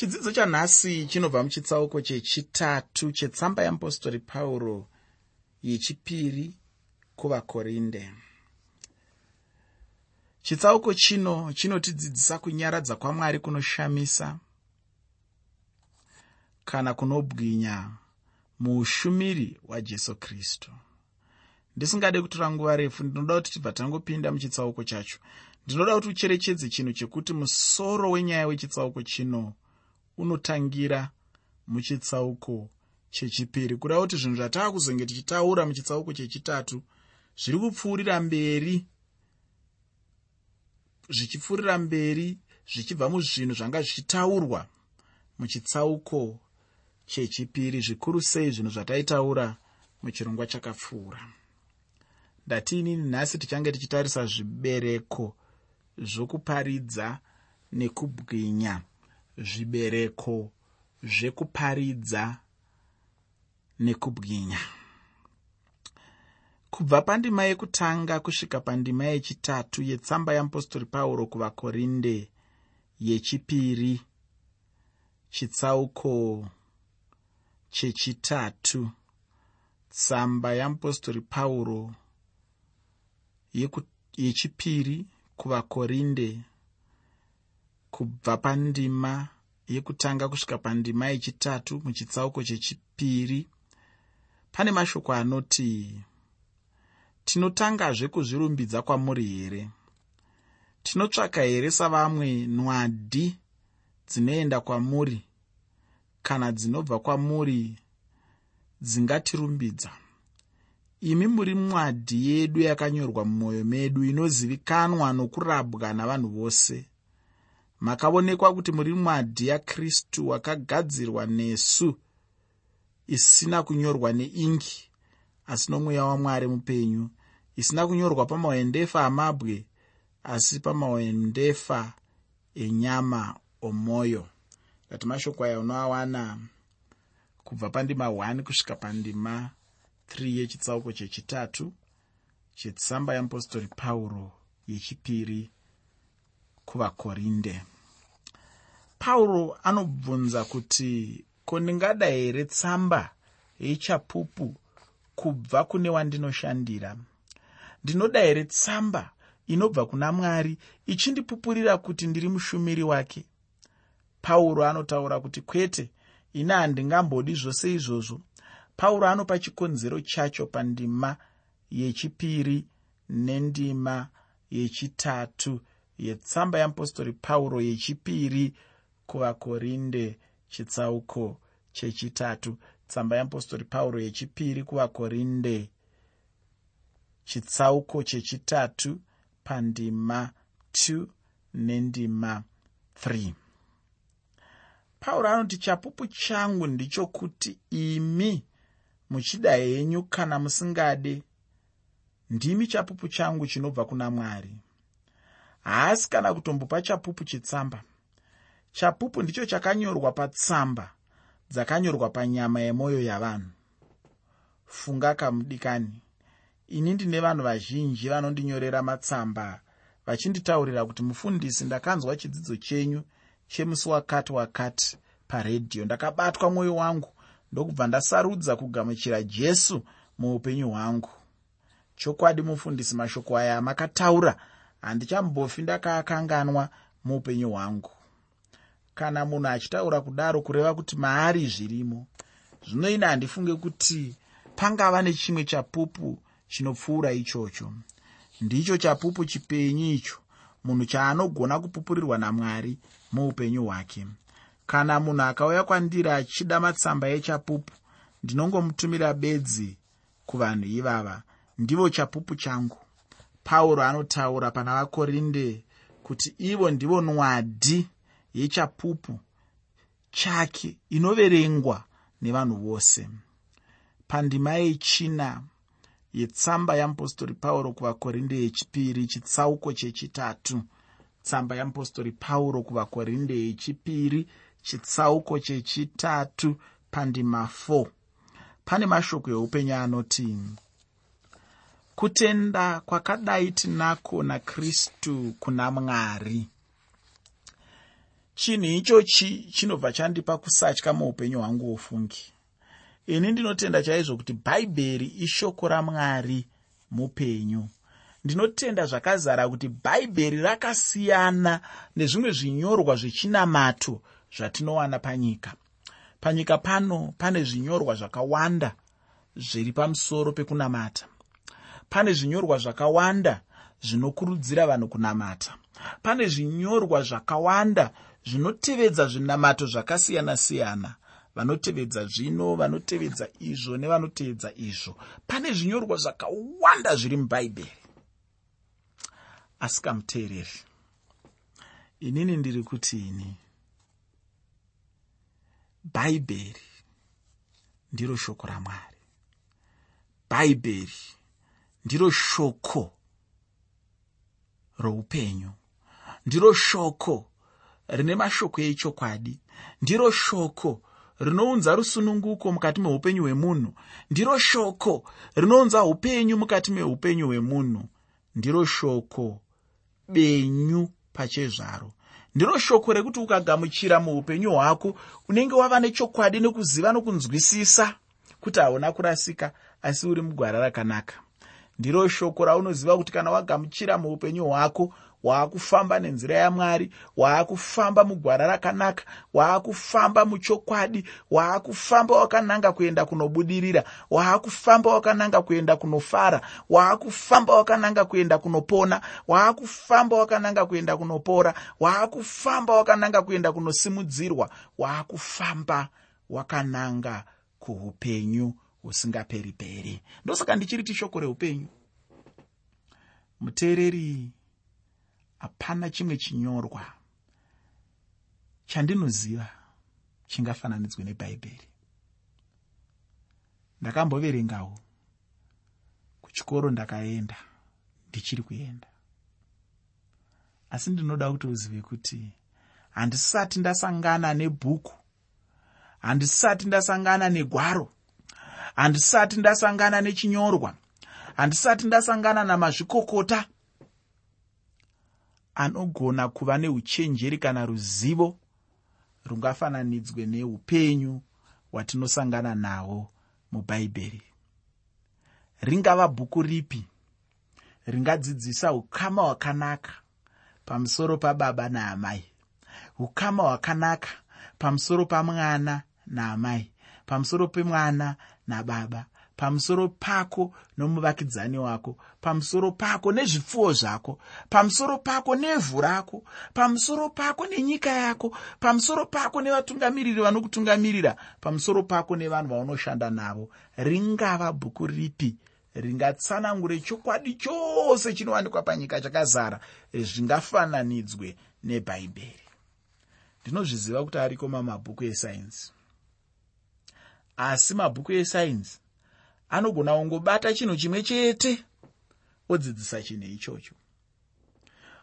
chidzidzo chanhasi chinobva muchitsauko chechitatu chetsamba yeapostori pauro yechipiri kuvakorinde. Chitsauko chino chinotidzidzisa kunyaradza kwamwari kunoshamisa kana kunobwinya muushumiri hwajesu kristu. Ndisingade kutora nguva refu ndinoda kuti tibva tangopinda muchitsauko chacho. Ndinoda kuti ucherechedze chinhu chekuti musoro wenyaya wechitsauko chino unotangira muchitsauko chechipiri. Kureva kuti zvinhu zvataa kuzonge tichitaura muchitsauko chechitatu zviri kupfuurira mberi zvichipfuurira mberi zvichibva muzvinhu zvanga zvichitaurwa muchitsauko chechipiri. Zvikuru sei zvinhu zvataitaura muchirongwa chakapfuura. Ndatiinini nhasi tichange tichitarisa zvibereko zvokuparidza nekubwinya zvibereko zvekuparidza nekubwinya. Kubva pandima yekutanga kusvika pandima yechitatu yetsamba yeapostori pauro kuvakorinde yechipiri chitsauko chechitatu tsamba yeapostori pauro yechipiri kuvakorinde kubva pandima yekutanga kusvika pandima yechitatu muchitsauko chechipiri pane mashoko anoti tinotangazve kuzvirumbidza kwamuri here? Tinotsvaka here savamwe nwadi dzinoenda kwamuri? Kana dzinobva kwamuri dzingatirumbidza? Imi muri mwadi yedu yakanyorwa mumwoyo medu inozivikanwa nokurabwa navanhu vose makaonekwa kuti muri mwadi yakristu wakagadzirwa nesu isina kunyorwa neingi asi nomweya wamwari mupenyu isina kunyorwa pamaendefa amabwe asi pamaendefa enyama omwoyo kati mashoko aya unoawana kubva pandima 1 kusvika pandima 3 yechitsauko chechitatu chetsamba yeapostori pauro yechipiri kuvakorinde pauro anobvunza kuti ko ndingada here tsamba yechapupu kubva kune wandinoshandira? Ndinoda here tsamba inobva kuna mwari ichindipupurira kuti ndiri mushumiri wake? Pauro anotaura kuti kwete ine handingambodi zvose izvozvo. Pauro anopa chikonzero chacho pandima yechipiri nendima yechitatu yetsamba yeapostori pauro yechipiri kuvakorinde chitsauko chechitatu. Tsamba yeapostori pauro yechipiri kuvakorinde chitsauko chechitatu pandima 2 nendima 3 pauro anoti chapupu changu ndichokuti imi muchida henyu kana musingade. Ndimi chapupu changu chinobva kuna mwari. Haasi kana kutombopa chapupu chetsamba chapupu ndicho chakanyorwa patsamba dzakanyorwa panyama yemwoyo yavanhu. Funga kamudikani. Ini ndine vanhu vazhinji vanondinyorera matsamba vachinditaurira kuti mufundisi ndakanzwa chidzidzo chenyu chemusi wakati wakati paredhiyo ndakabatwa mwoyo wangu ndokubva ndasarudza kugamuchira jesu muupenyu hwangu. Chokwadi mufundisi mashoko aya amakataura handichambofi ndakaakanganwa muupenyu hwangu kana munhu achitaura kudaro kureva kuti maari zvirimo zvino ine handifunge kuti pangava nechimwe chapupu chinopfuura ichocho. Ndicho chapupu chipenyu icho munhu chaanogona kupupurirwa namwari muupenyu hwake. Kana munhu akauya kwandiri achida matsamba echapupu ndinongomutumira bedzi kuvanhu ivava. Ndivo chapupu changu. Pauro anotaura pana vakorinde kuti ivo ndivo nwadi yechapupu chake inoverengwa nevanhu vose. Pandima yechina yetsamba yeapostori pauro kuvakorinde yechipiri chitsauko chechitatu. Tsamba yeapostori pauro kuvakorinde yechipiri chitsauko chechitatu pandima 4 pane mashoko eupenyu anoti kutenda kwakadai tinako nakristu kuna mwari chinhu ichochi chinobva chandipa kusatya muupenyu hwangu hwofungi ini ndinotenda chaizvo kuti bhaibheri ishoko ramwari mupenyu. Ndinotenda zvakazara kuti bhaibheri rakasiyana nezvimwe zvinyorwa zvechinamato zvatinowana panyika. Panyika pano pane zvinyorwa zvakawanda zviri pamusoro pekunamata. Pane zvinyorwa zvakawanda zvinokurudzira vanhu kunamata pane zvinyorwa zvakawanda zvinotevedza zvinamato zvakasiyana-siyana. Vanotevedza zvino vanotevedza izvo nevanotevedza izvo. Pane zvinyorwa zvakawanda zviri mubhaibheri asi kamuteereri inini ndiri kuti ini bhaibheri ndiro shoko ramwari. Bhaibheri ndiro shoko roupenyu ndiro shoko rine mashoko echokwadi. Ndiro shoko rinounza rusununguko mukati meupenyu hwemunhu. Ndiro shoko rinounza upenyu mukati meupenyu hwemunhu. Ndiro shoko benyu pachezvaro. Ndiro shoko rekuti ukagamuchira muupenyu hwako unenge wava nechokwadi nekuziva nokunzwisisa kuti hauna kurasika asi uri mugwara rakanaka. Ndiro shoko raunoziva kuti kana wagamuchira muupenyu hwako waakufamba nenzira yamwari waakufamba mugwara rakanaka waakufamba muchokwadi waakufamba wakananga kuenda kunobudirira waakufamba wakananga kuenda kunofara waakufamba wakananga kuenda kunopona waakufamba wakananga kuenda kunopora waakufamba wakananga kuenda kunosimudzirwa waakufamba wakananga kuupenyu husingaperi peri ndosaka ndichiriti shoko reupenyu. Muteereri hapana chimwe chinyorwa chandinoziva chingafananidzwe nebhaibheri. Ndakamboverengawo kuchikoro ndakaenda ndichiri kuenda. Asi ndinoda kuti uzive kuti handisati ndasangana nebhuku handisati ndasangana negwaro handisati ndasangana nechinyorwa handisati ndasangana namazvikokota anogona kuva neuchenjeri kana ruzivo rungafananidzwe neupenyu hwatinosangana nahwo mubhaibheri ringava bhuku ripi? Ringadzidzisa ukama hwakanaka pamusoro pababa naamai ukama hwakanaka pamusoro pamwana naamai pamusoro pemwana nababa pamusoro pako nomuvakidzani wako pamusoro pako nezvipfuwo zvako pamusoro pako nevhu rako pamusoro pako nenyika yako pamusoro pako nevatungamiriri vanokutungamirira pamusoro pako nevanhu vaunoshanda navo. Ringava bhuku ripi? Ringatsanangure chokwadi chose chinowanikwa panyika chakazara zvingafananidzwe nebhaibheri ndinozviziva kuti ariko mamabhuku esainzi. Asi mabhuku esainzi anogona kungobata chinhu chimwe chete odzidzisa chinhu ichocho.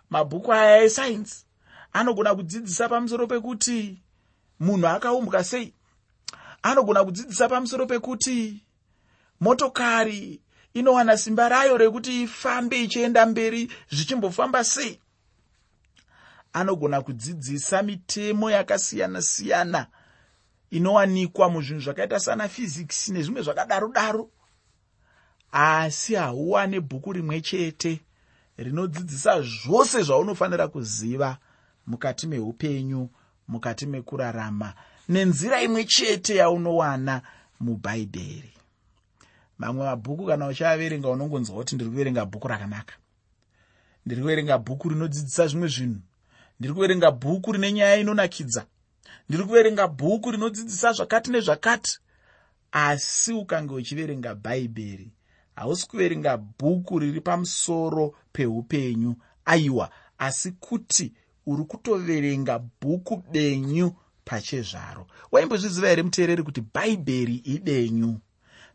Mabhuku aya esainzi anogona kudzidzisa pamusoro pekuti munhu akaumbwa sei? Anogona kudzidzisa pamusoro pekuti motokari inowana simba rayo rekuti ifambe ichienda mberi zvichimbofamba sei? Anogona kudzidzisa mitemo yakasiyana-siyana inowanikwa muzvinhu zvakaita sana physics nezvimwe zvakadaro daro asi hauwane bhuku rimwe chete rinodzidzisa zvose zvaunofanira kuziva mukati meupenyu mukati mekurarama nenzira imwe chete yaunowana mubhaibheri. Mamwe mabhuku kana uchiaverenga unongonzwa kuti ndiri kuverenga bhuku rakanaka. Ndiri kuverenga bhuku rinodzidzisa zvimwe zvinhu. Ndiri kuverenga bhuku rine nyaya inonakidza. Ndiri kuverenga bhuku rinodzidzisa zvakati nezvakati. Asi ukange uchiverenga bhaibheri hausi kuverenga bhuku riri pamusoro peupenyu. Aiwa asi kuti uri kutoverenga bhuku benyu pachezvaro. Waimbozviziva here muteereri kuti bhaibheri ibenyu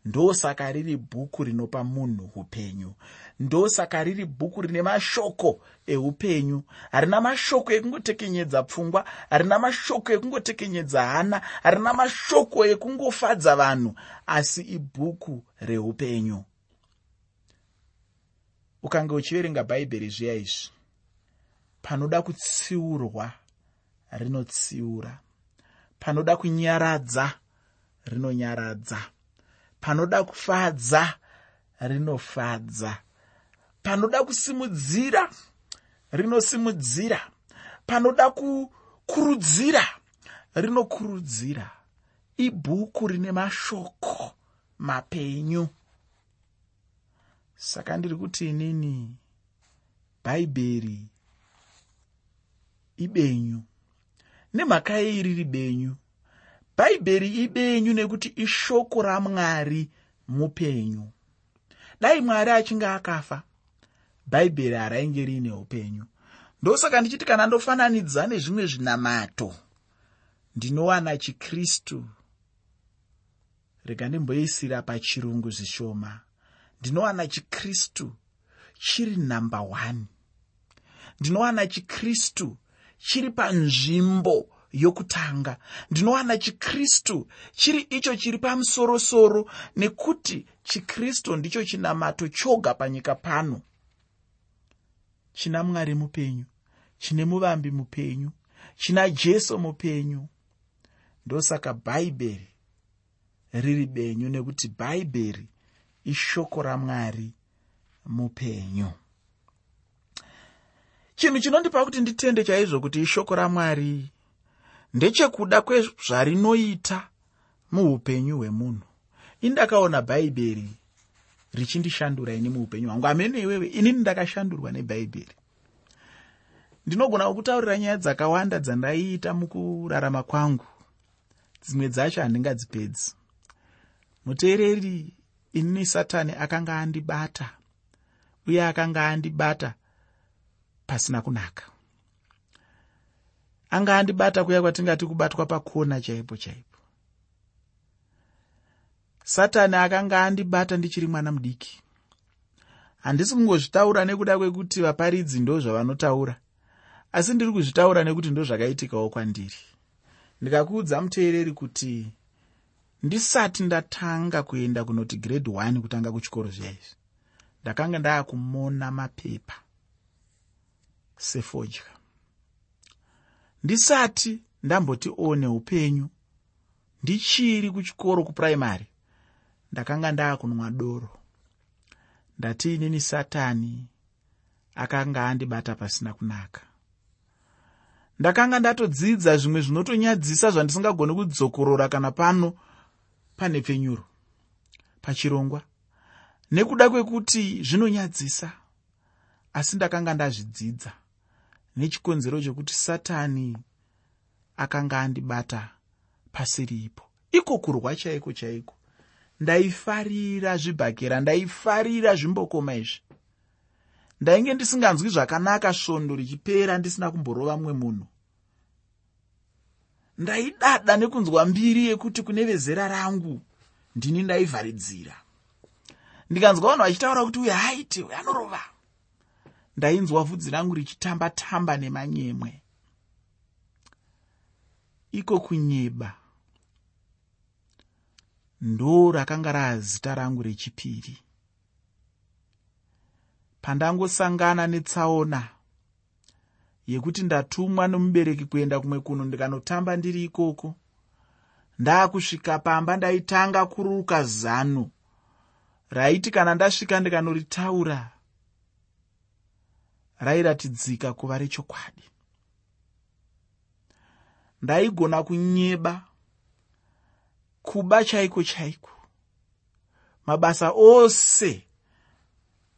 ndosaka riri bhuku rinopa munhu upenyu. Ndosaka riri bhuku rine mashoko eupenyu. Harina mashoko ekungotekenyedza pfungwa harina mashoko ekungotekenyedza hana harina mashoko ekungofadza vanhu asi ibhuku reupenyu ukange uchiverenga bhaibheri zviya izvi panoda kutsiurwa rinotsiura panoda kunyaradza rinonyaradza panoda kufadza rinofadza panoda kusimudzira rinosimudzira panoda kukurudzira rinokurudzira. Ibhuku rine mashoko mapenyu saka ndiri kuti inini bhaibheri ibenyu. Nemhaka yei riri benyu. Bhaibheri ibenyu nekuti ishoko ramwari mupenyu. Dai mwari achinge akafa bhaibheri harainge riine upenyu. Ndosaka ndichiti kana ndofananidza nezvimwe zvinamato ndinowana chikristu. Rega ndimboisira pachirungu zvishoma ndinowana chikristu chiri nhamba 1 ndinowana chikristu chiri panzvimbo yokutanga. Ndinowana chikristu chiri icho chiri pamusorosoro nekuti chikristu ndicho chinamato choga panyika pano. China mwari mupenyu chine muvambi mupenyu china jesu mupenyu. Ndosaka bhaibheri riri benyu nekuti bhaibheri ishoko ramwari mupenyu. Chinhu chinondipa kuti nditende chaizvo kuti ishoko ramwari ndechekuda kwezvarinoita muupenyu hwemunhu. Indakaona bhaibheri richindishandura ini muupenyu hwangu. Amene iwewe inini ndakashandurwa nebhaibheri. Ndinogona kukutaurira nyaya dzakawanda dzandaiita mukurarama kwangu. Dzimwe dzacho handingadzipedzi. Muteereri inini satani akanga andibata uye akanga andibata pasina kunaka. Anga andibata kuya kwatingati kubatwa pakona chaipo chaipo. Satani akanga andibata ndichiri mwana mudiki. Handisi kungozvitaura nekuda kwekuti vaparidzi ndo zvavanotaura asi ndiri kuzvitaura nekuti ndo zvakaitikawo kwandiri. Ndikakuudza muteereri kuti ndisati ndatanga kuenda kunoti grade 1 kutanga kuchikoro zviyaizvi ndakanga ndaakumona mapepa sefodya ndisati ndamboti one upenyu ndichiri kuchikoro kupuraimary ndakanga ndaakunwa doro. Ndati inini satani akanga andibata pasina kunaka. Ndakanga ndatodzidza zvimwe zvinotonyadzisa zvandisingagoni kudzokorora kana pano pane penyuro pachirongwa. Nekuda kwekuti zvinonyadzisa asi ndakanga ndazvidzidza nechikonzero chekuti satani akanga andibata pasiripo. Iko kurwa chaiko chaiko? Ndaifarira zvibhakera ndaifarira zvimbokoma izvi. Ndainge ndisinganzwi zvakanaka svondo richipera ndisina kumborova mumwe munhu ndaidada nekunzwa mbiri yekuti kune vezera rangu ndini ndaivharidzira. Ndikanzwa vanhu vachitaura kuti uyu haiti uyu anorova. Ndainzwa vhudzi rangu richitamba tamba nemanyemwe. Iko kunyeba. Ndo rakanga razita rangu rechipiri. Pandangosangana netsaona yekuti ndatumwa nomubereki kuenda kumwe kuno ndikanotamba ndiri ikoko. Ndaakusvika pamba ndaitanga kuruka zano. Raiti kana ndasvika ndikanoritaura rairatidzika kuva rechokwadi. Ndaigona kunyeba kuba chaiko chaiko. Mabasa ose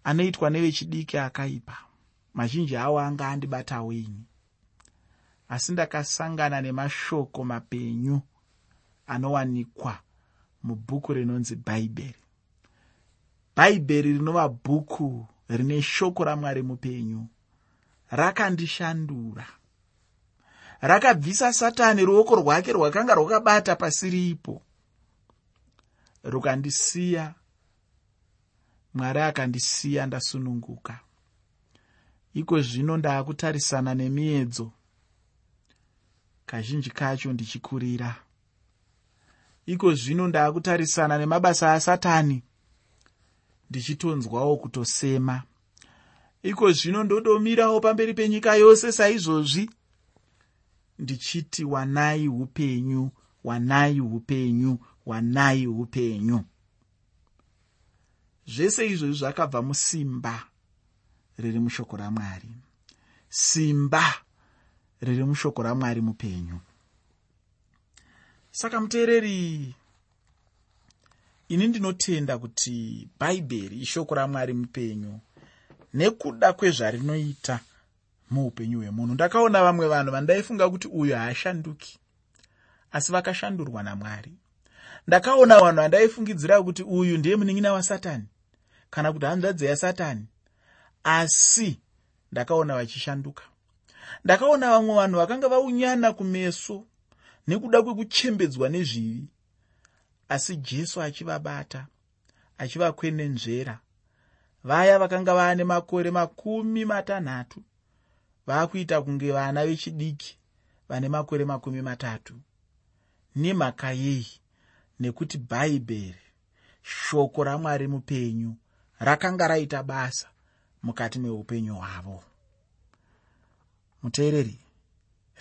anoitwa nevechidiki akaipa mazhinji avo anga andibatawo ini asi ndakasangana nemashoko mapenyu anowanikwa mubhuku rinonzi bhaibheri. Bhaibheri rinova bhuku rine shoko ramwari mupenyu. Rakandishandura. Rakabvisa satani ruoko rwake rwakanga rwakabata pasiripo rukandisiya. Mwari akandisiya ndasununguka iko zvino ndaakutarisana nemiedzo. Kazhinji kacho ndichikurira. Iko zvino ndaakutarisana nemabasa asatani. Ndichitonzwawo kutosema. Iko zvino ndodomirawo pamberi penyika yose saizvozvi. Ndichiti wanai upenyu wanai upenyu wanai upenyu. Zvese izvozvi zvakabva musimba riri mushoko ramwari. Simba riri mushoko ramwari mupenyu. Saka muteereri ini ndinotenda kuti bhaibheri ishoko ramwari mupenyu nekuda kwezvarinoita muupenyu hwemunhu. Ndakaona vamwe vanhu vandaifunga kuti uyu haashanduki asi vakashandurwa namwari. Ndakaona vanhu vandaifungidzira kuti uyu ndiye munin'ina wasatani kana kuti hanzvadzi yasatani asi ndakaona vachishanduka. Ndakaona vamwe vanhu vakanga vaunyana kumeso nekuda kwekuchembedzwa nezvivi. Asi jesu achivabata achivakwenenzvera vaya vakanga vaane makore makumi matanhatu vaakuita kunge vana vechidiki vane makore makumi matatu. Nemhaka yei? Nekuti bhaibheri shoko ramwari mupenyu rakanga raita basa mukati meupenyu hwavo. Muteereri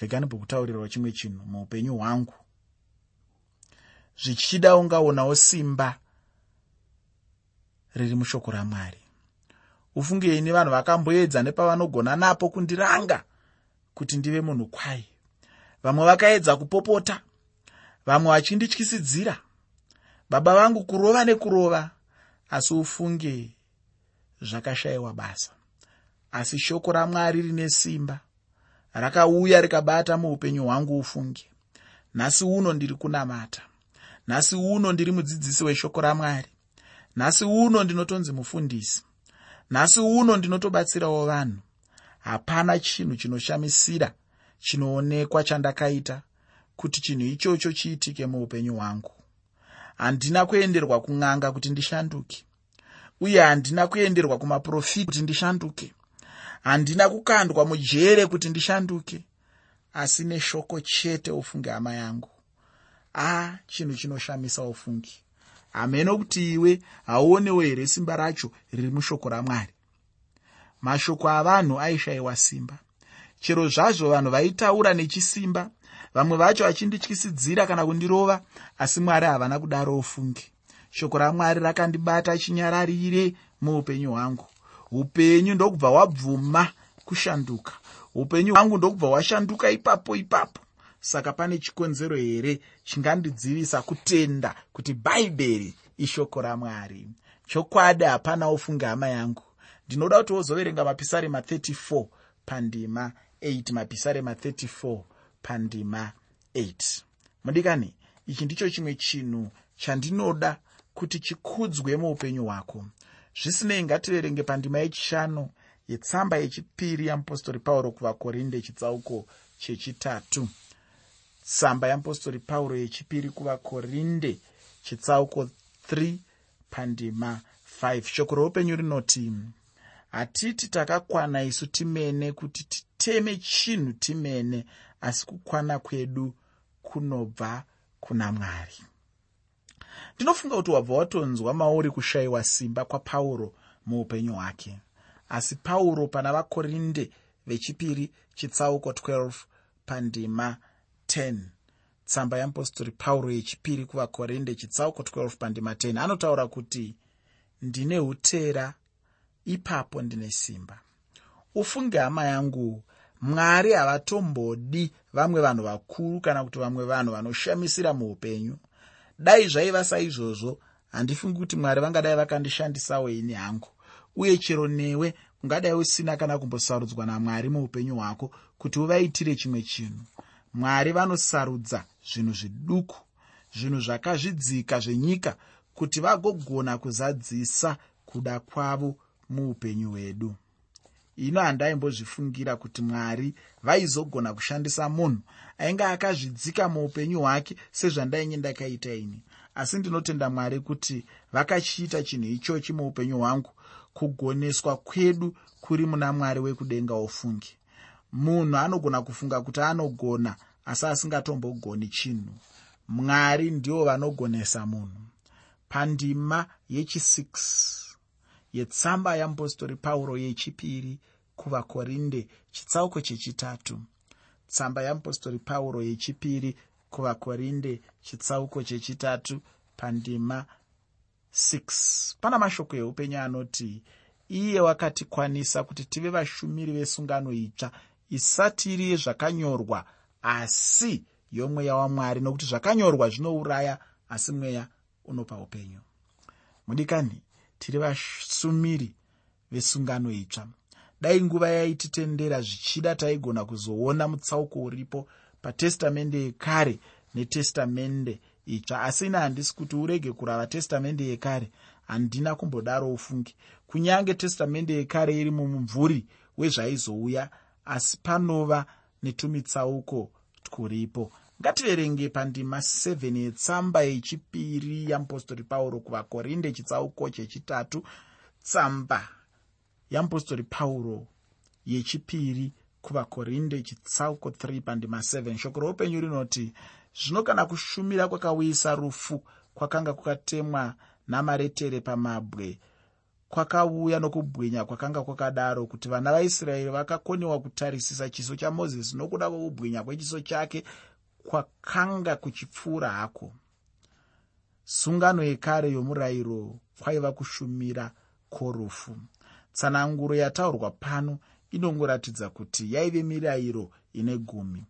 reganibhokutaurirwa chimwe chinhu muupenyu hwangu. Zvichida ungaonawo simba riri mushoko ramwari. Ufungei nevanhu vakamboedza nepavanogona napo kundiranga kuti ndive munhu kwai. Vamwe vakaedza kupopota vamwe vachindityisidzira baba vangu kurova nekurova asi ufunge zvakashayiwa basa. Asi shoko ramwari rine simba rakauya rikabata muupenyu hwangu ufunge nhasi uno ndiri kunamata. Nhasi uno ndiri mudzidzisi weshoko ramwari. Nhasi uno ndinotonzi mufundisi. Nhasi uno ndinotobatsirawo vanhu. Hapana chinhu chinoshamisira chinoonekwa chandakaita kuti chinhu ichocho chiitike muupenyu hwangu. Handina kuenderwa kun'anga kuti ndishanduke uye handina kuenderwa kumaprofita kuti ndishanduke. Handina kukandwa mujere kuti ndishanduke. Asi neshoko chete ufunge hama yangu. A chinhu chinoshamisa ufungi. Hameno kuti iwe hauonewo here simba racho riri mushoko ramwari? Mashoko avanhu aishayiwa simba. Chero zvazvo vanhu vaitaura nechisimba. Vamwe vacho vachindityisidzira kana kundirova asi mwari havana kudaro ufungi shoko ramwari rakandibata chinyararire muupenyu hwangu. Upenyu ndokubva hwabvuma kushanduka. Upenyu hwangu ndokubva hwashanduka ipapo ipapo. Saka pane chikonzero here chingandidzivisa kutenda kuti bhaibheri ishoko ramwari? Chokwadi hapana ufunge hama yangu. Ndinoda kuti wozoverenga mapisarema 34 pandima 8 mapisarema 34 pandima 8 mudikani ichi ndicho chimwe chinhu chandinoda kuti chikudzwe muupenyu hwako. Zvisinei ngativerenge pandima yechishanu yetsamba yechipiri yamupostori pauro kuvakorinde chitsauko chechitatu. Tsamba yamupostori pauro yechipiri kuvakorinde chitsauko 3 pandima 5 shoko roupenyu rinoti hatiti takakwana isu timene kuti titeme chinhu timene asi kukwana kwedu kunobva kuna mwari ndinofunga kuti wabva watonzwa mauri kushayiwa simba kwapauro muupenyu hwake. Asi pauro pana vakorinde vechipiri chitsauko 12 pandima 10 tsamba yeapostori pauro yechipiri kuvakorinde chitsauko 12 pandima 10 anotaura kuti ndine utera ipapo ndine simba. Ufunge hama yangu mwari havatombodi vamwe vanhu vakuru kana kuti vamwe vanhu vanoshamisira muupenyu dai zvaiva saizvozvo handifungi kuti mwari vangadai vakandishandisawo ini hangu. Uye chero newe ungadai usina kana kumbosarudzwa namwari muupenyu hwako kuti uvaitire chimwe chinhu. Mwari vanosarudza zvinhu zviduku zvinhu zvakazvidzika zvenyika kuti vagogona kuzadzisa kuda kwavo muupenyu hwedu ino handaimbozvifungira kuti mwari vaizogona kushandisa munhu ainge akazvidzika muupenyu hwake sezvandainge ndakaita ini. Asi ndinotenda mwari kuti vakachiita chinhu ichochi muupenyu hwangu kugoneswa kwedu kuri muna mwari wekudenga ofungi munhu anogona kufunga kuti anogona asi asingatombogoni chinhu. Mwari ndivo vanogonesa munhu. Pandima yechi6 yetsamba yamupostori pauro yechipiri kuvakorinde chitsauko chechitatu. Tsamba yamupostori pauro yechipiri kuvakorinde chitsauko chechitatu pandima 6 pana mashoko eupenyu anoti iye wakatikwanisa kuti tive vashumiri vesungano itsva isati iri yezvakanyorwa asi yomweya wamwari nokuti zvakanyorwa zvinouraya asi mweya unopa upenyu. Mudikani tiri vasumiri vesungano itsva. Dai nguva yaititendera zvichida taigona kuzoona mutsauko uripo patestamende yekare netestamende itsva. Asi ina handisi kuti urege kurava testamende yekare handina kumbodaro ufungi. Kunyange testamende yekare iri mumumvuri wezvaizouya asi panova netumitsauko twuripo ngativerenge pandima 7 yetsamba yechipiri yamupostori pauro kuvakorinde chitsauko chechitatu tsamba yamupostori pauro yechipiri kuvakorinde chitsauko 3 pandima 7 shoko roupenyu rinoti zvino kana kushumira kwakauyisa rufu kwakanga kwakatemwa namaretere pamabwe kwakauya nokubwinya kwakanga kwakadaro kuti vana vaisraeri vakakoniwa kutarisisa chiso chamozisi nokuda kwokubwinya kwechiso chake kwakanga kuchipfuura hako. Sungano yekare yomurayiro kwaiva kushumira kworufu tsananguro yataurwa pano inongoratidza kuti yaive mirayiro ine gumi.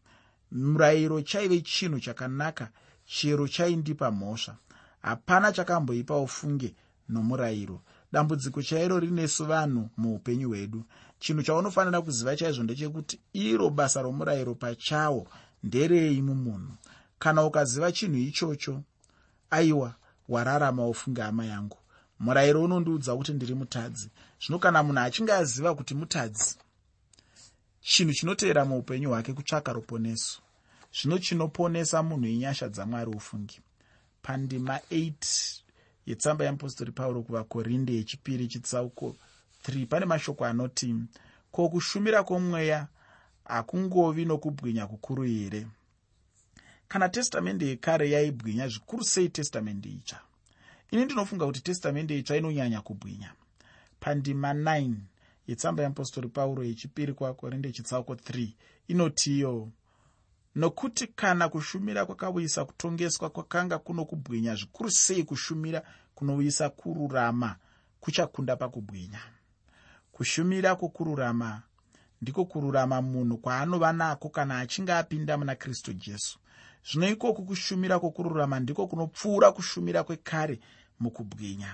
Murayiro chaive chinhu chakanaka chero chaindipa mhosva. Hapana chakamboipa ufunge nomurayiro. Dambudziko chairo rinesu vanhu muupenyu hwedu. Chinhu chaunofanira kuziva chaizvo ndechekuti iro basa romurayiro pachawo nderei mumunhu. Kana ukaziva chinhu ichocho aiwa wararama ufunge hama yangu. Murayiro unondiudza kuti ndiri mutadzi. Zvino kana munhu achinge aziva kuti mutadzi chinhu chinotevera muupenyu hwake kutsvaka ruponeso. Zvino chinoponesa munhu inyasha dzamwari ufungi. Pandima 8 yetsamba yeapostori pauro kuvakorinde yechipiri chitsauko 3 pane mashoko anoti ko kushumira kwomweya hakungovi nokubwinya kukuru here? Kana testamende yekare yaibwinya zvikuru sei testamende itsva? Ini ndinofunga kuti testamende itsva inonyanya kubwinya. Pandima 9 yetsamba yeapostori pauro yechipiri kuvakorinde chitsauko 3 inotiyo nokuti kana kushumira kwakauyisa kutongeswa kwakanga kuno kubwinya zvikuru sei kushumira kunouyisa kururama kuchakunda pakubwinya? Kushumira kwokururama ndiko kururama munhu kwaanova nako kana achinge apinda muna kristu jesu. Zvino ikoku kushumira kwokururama ndiko kunopfuura kushumira kwekare mukubwinya.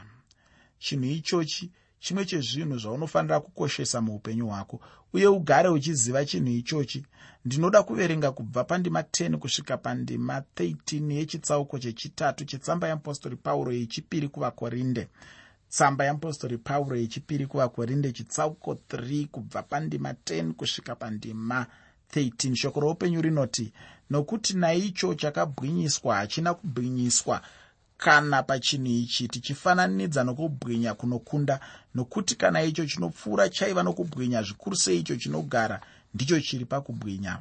Chinhu ichochi chimwe chezvinhu zvaunofanira kukoshesa muupenyu hwako uye ugare uchiziva chinhu ichochi. Ndinoda kuverenga kubva pandima 10 kusvika pandima 13 yechitsauko chechitatu chetsamba yeapostori pauro yechipiri kuvakorinde tsamba yeapostori pauro yechipiri kuvakorinde chitsauko 3 kubva pandima 10 kusvika pandima 13 shoko roupenyu rinoti nokuti naicho chakabwinyiswa hachina kubwinyiswa. Kana pachinhu ichi tichifananidza nokubwinya kunokunda nokuti kana icho chinopfuura chaiva nokubwinya zvikuru sei icho chinogara ndicho chiri pakubwinya.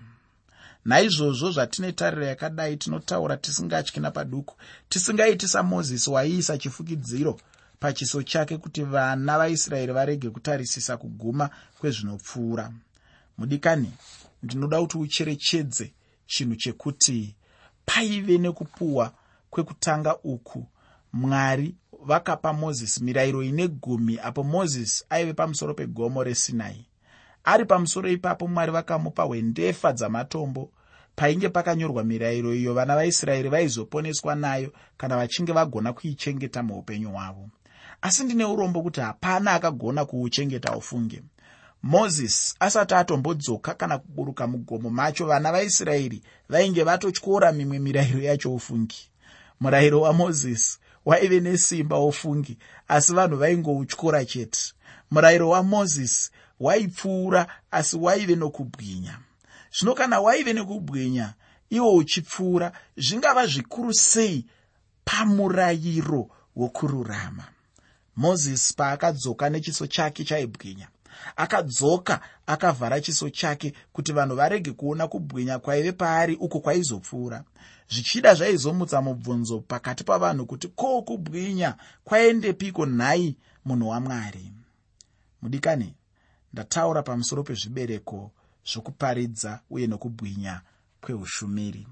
Naizvozvo zvatine tariro yakadai tinotaura tisingatyi napaduku tisingaiti samozisi waiisa chifukidziro pachiso chake kuti vana vaisraeri varege kutarisisa kuguma kwezvinopfuura. Mudikani ndinoda kuti ucherechedze chinhu chekuti paive nekupuhwa kwekutanga uku mwari vakapa mozisi mirayiro ine gumi apo mozisi aive pamusoro pegomo resinai. Ari pamusoro ipapo mwari vakamupa hwendefa dzamatombo painge pakanyorwa mirayiro iyo vana vaisraeri vaizoponeswa nayo kana vachinge vagona kuichengeta muupenyu hwavo asi ndine urombo kuti hapana akagona kuuchengeta ufunge. Mozisi asati atombodzoka kana kuburuka mugomo macho vana vaisraeri vainge vatotyora mimwe mirayiro yacho ufungi. Murayiro wamozisi waive nesimba ufungi asi vanhu vaingoutyora chete. Murayiro wamozisi waipfuura asi waive nokubwinya. Zvino kana waive nekubwinya iwo uchipfuura zvingava zvikuru sei pamurayiro wokururama mozisi paakadzoka nechiso chake chaibwinya akadzoka akavhara chiso chake kuti vanhu varege kuona kubwinya kwaive paari uko kwaizopfuura. Zvichida zvaizomutsa mubvunzo pakati pavanhu kuti ko kubwinya kwaendepiko nhai munhu wamwari mudikani ndataura pamusoro pezvibereko zvokuparidza uye nokubwinya kweushumiri